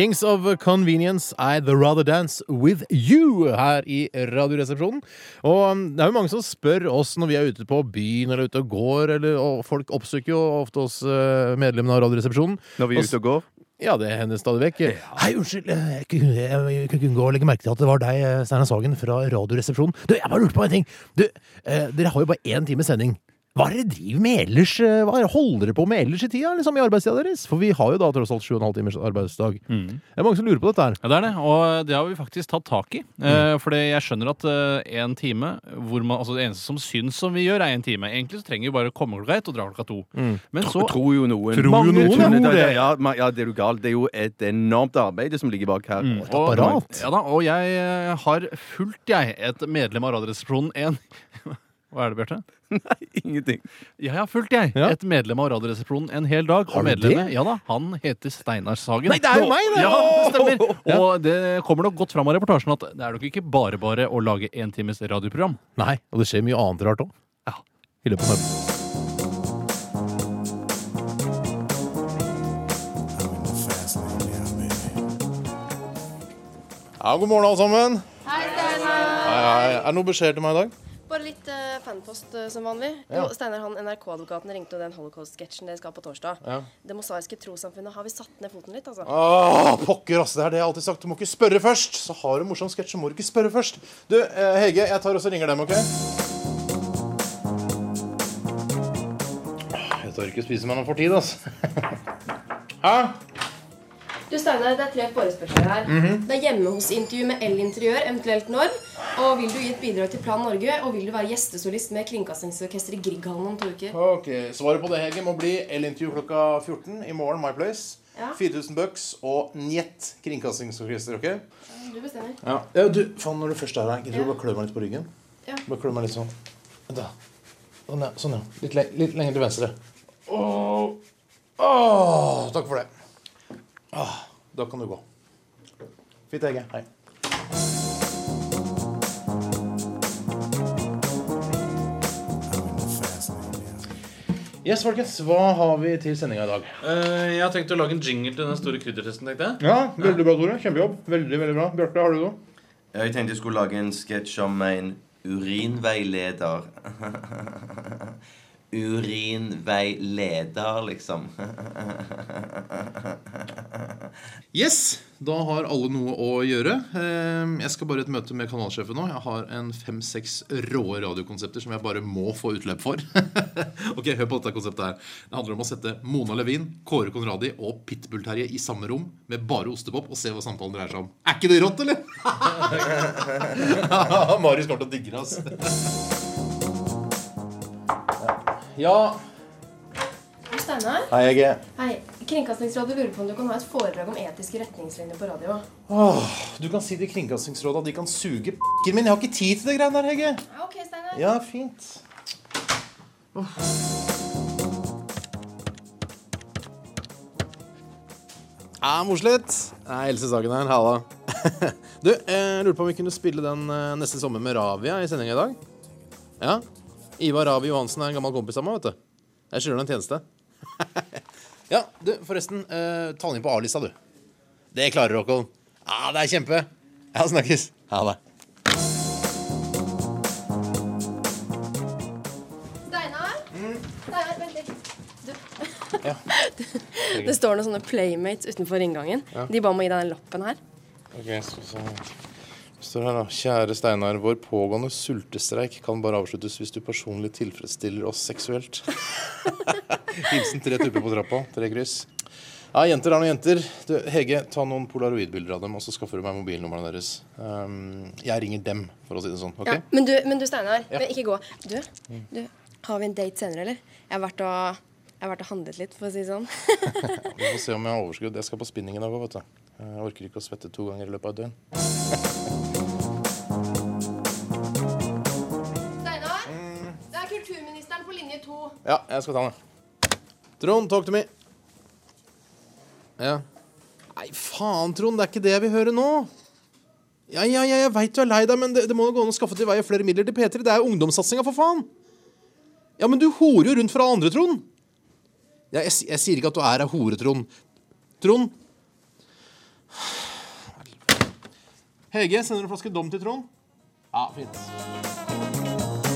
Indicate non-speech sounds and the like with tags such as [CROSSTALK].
Kings of Convenience, I'd rather dance with you her i Radioresepsjonen. Og um, det er jo mange som spør oss når vi er ute på byen eller ute og går, eller, og folk oppsøker jo ofte oss uh, medlemmene av Radioresepsjonen. Når vi er ute og går? Ja, det hender stadig vekk. Hei, unnskyld, eh, jeg kunne ikke unngå å legge merke til at det var deg, eh, Steinar Sagen, fra Radioresepsjonen. Du, jeg bare lurte på en ting. Du, eh, dere har jo bare én time sending. Hva er det dere driver med ellers? eh, Hva er det holder dere på med ellers i tida, liksom, i arbeidstida deres? For vi har jo da tross alt sju og en halv timers arbeidsdag. Det er mange som lurer på dette her. Ja, det er det, og det har vi faktisk tatt tak i. Eh, for jeg skjønner at én time hvor man, altså Det eneste som syns som vi gjør, er én time. Egentlig så trenger vi bare komme klokka ett og dra klokka to. Men så Tror jo noen. Tror jo noen, tror ja. det. Ja, ja, det er jo galt. Det er jo et enormt arbeid som ligger bak her. Mm. Et apparat. Ja da, og jeg eh, har fulgt, jeg, et medlem av Radioresepsjonen en [LAUGHS] Hva er det, Bjarte? [LAUGHS] Ingenting. Jeg har fulgt, jeg. Ja. Et medlem av Radioresepsjonen en hel dag. Har og du medlemmet, det? ja da, Han heter Steinar Sagen. Nei, det er jo meg, det! Ja, det stemmer. Og det kommer nok godt fram av reportasjen at det er nok ikke bare bare å lage én times radioprogram. Nei, og det skjer mye annet rart òg. Ja. I løpet av morgenen. Ja, god morgen, alle sammen. Hei, Steinar. Hei, hei. Er det noe beskjed til meg i dag? Bare litt uh, fanpost uh, som vanlig. Ja. Steinar, han NRK-advokaten ringte jo den holocaust-sketsjen dere skal på torsdag. Ja. Det mosaiske trossamfunnet har vi satt ned foten litt, altså. Åh, pokker, ass. Det er det jeg alltid sagt. Du må ikke spørre først. Så har du en morsom sketsj, så må du ikke spørre først. Du, uh, Hege, jeg tar også ringer dem, OK? Jeg tør ikke spise meg noe for tid, altså. [LAUGHS] Hæ? Du, Steinar, det er tre forespørsler her. Det er hjemme hos-intervju med L-interiør, eventuelt når. Og vil du gi et bidrag til Plan Norge? Og vil du være gjestesolist med Kringkastingsorkesteret i Grieghallen om to uker? Ok, Svaret på det, Hege, må bli L-intervju klokka 14 i morgen, My Place. Ja. 4000 bucks og Njet kringkastingsorkester, OK? Du bestemmer. Ja. ja du, faen, når du først er her, gidder du Ja. bare klø meg litt på ryggen? Ja. Bare klø meg litt sånn. Da. Sånn, ja. Sånn, ja. Litt, le litt lenger til venstre. Åh. Åh, takk for det. Åh, da kan du gå. Fint, Hege. Hei. Yes, folkens. Hva har vi til sendinga i dag? Eh, jeg har tenkt å lage en jingle til den store kryddertesten. tenkte jeg Ja, Veldig bra, Tore. Kjempejobb. Veldig, veldig bra. Bjarte, har du noe? Jeg tenkte jeg skulle lage en sketsj om en urinveileder. [LAUGHS] urinveileder, liksom. Yes, da har alle noe å gjøre. Eh, Jeg skal bare i et møte med kanalsjefen nå. Jeg har en fem-seks råe radiokonsepter som jeg bare må få utløp for. [LAUGHS] ok, Hør på dette konseptet her. Det handler om å sette Mona Levin, Kåre Conradi og Pitbull-Terje i samme rom med bare ostepop og se hva samtalen dreier seg om. Er ikke det rått, eller? [LAUGHS] Marius kommer til å digge det, altså. Ja Steinar. Hei, Hege. Hei. Kringkastingsrådet lurer på om du kan ha et foredrag om etiske retningslinjer på radio. Åh, du kan si til Kringkastingsrådet at de kan suge p***en min. Jeg har ikke tid til det greiene der, Hege. Ja, ok, Steinar. Ja, fint. Ja, Mossleth. Det er Else Sagen her. Halla. [LAUGHS] Du, jeg lurte på om vi kunne spille den eh, neste sommer med Ravia i sendinga i dag? Ja. Ivar Ravi Johansen er en gammel kompis av meg, vet du. Jeg skylder ham en tjeneste. [LAUGHS] ja, du, forresten. eh, ta den inn på A-lista, du. Det klarer du, Håkon. Ja, det er kjempe. Ja, snakkes. Ha det. Steinar? Steinar, vent litt. Du. Ja. [LAUGHS] det står noen sånne playmates utenfor inngangen. Ja. De ba om å gi deg den lappen her. Ok, så, så. Står her da Kjære Steinar, vår pågående sultestreik kan bare avsluttes hvis du personlig tilfredsstiller oss seksuelt. [LAUGHS] Hilsen tre tupper på trappa. Tre kryss. Ja, jenter er noen jenter. Du, Hege, ta noen polaroidbilder av dem, og så skaffer du meg mobilnumrene deres. Um, jeg ringer dem, for å si det sånn. Okay? Ja, men du, men du Steinar, Ja. ikke gå. Du, du, har vi en date senere, eller? Jeg har vært og, jeg har vært og handlet litt, for å si det sånn. [LAUGHS] Vi får se om jeg har overskudd. Jeg skal på spinning i dag òg, vet du. Jeg orker ikke å svette to ganger i løpet av et døgn. Linje to. Ja, jeg skal ta den. Trond, talk to me. Ja. Nei, faen, Trond. Det er ikke det jeg vil høre nå. Ja, ja, ja, jeg veit du er lei deg, men det, det må jo gå an å skaffe til veie flere midler til P3. Det er jo ungdomssatsinga, for faen. Ja, men du horer jo rundt for alle andre, Trond. Ja, jeg, jeg sier ikke at du er ei hore, Trond. Trond? Hege, sender du en flaske Dom til Trond? Ja, fint.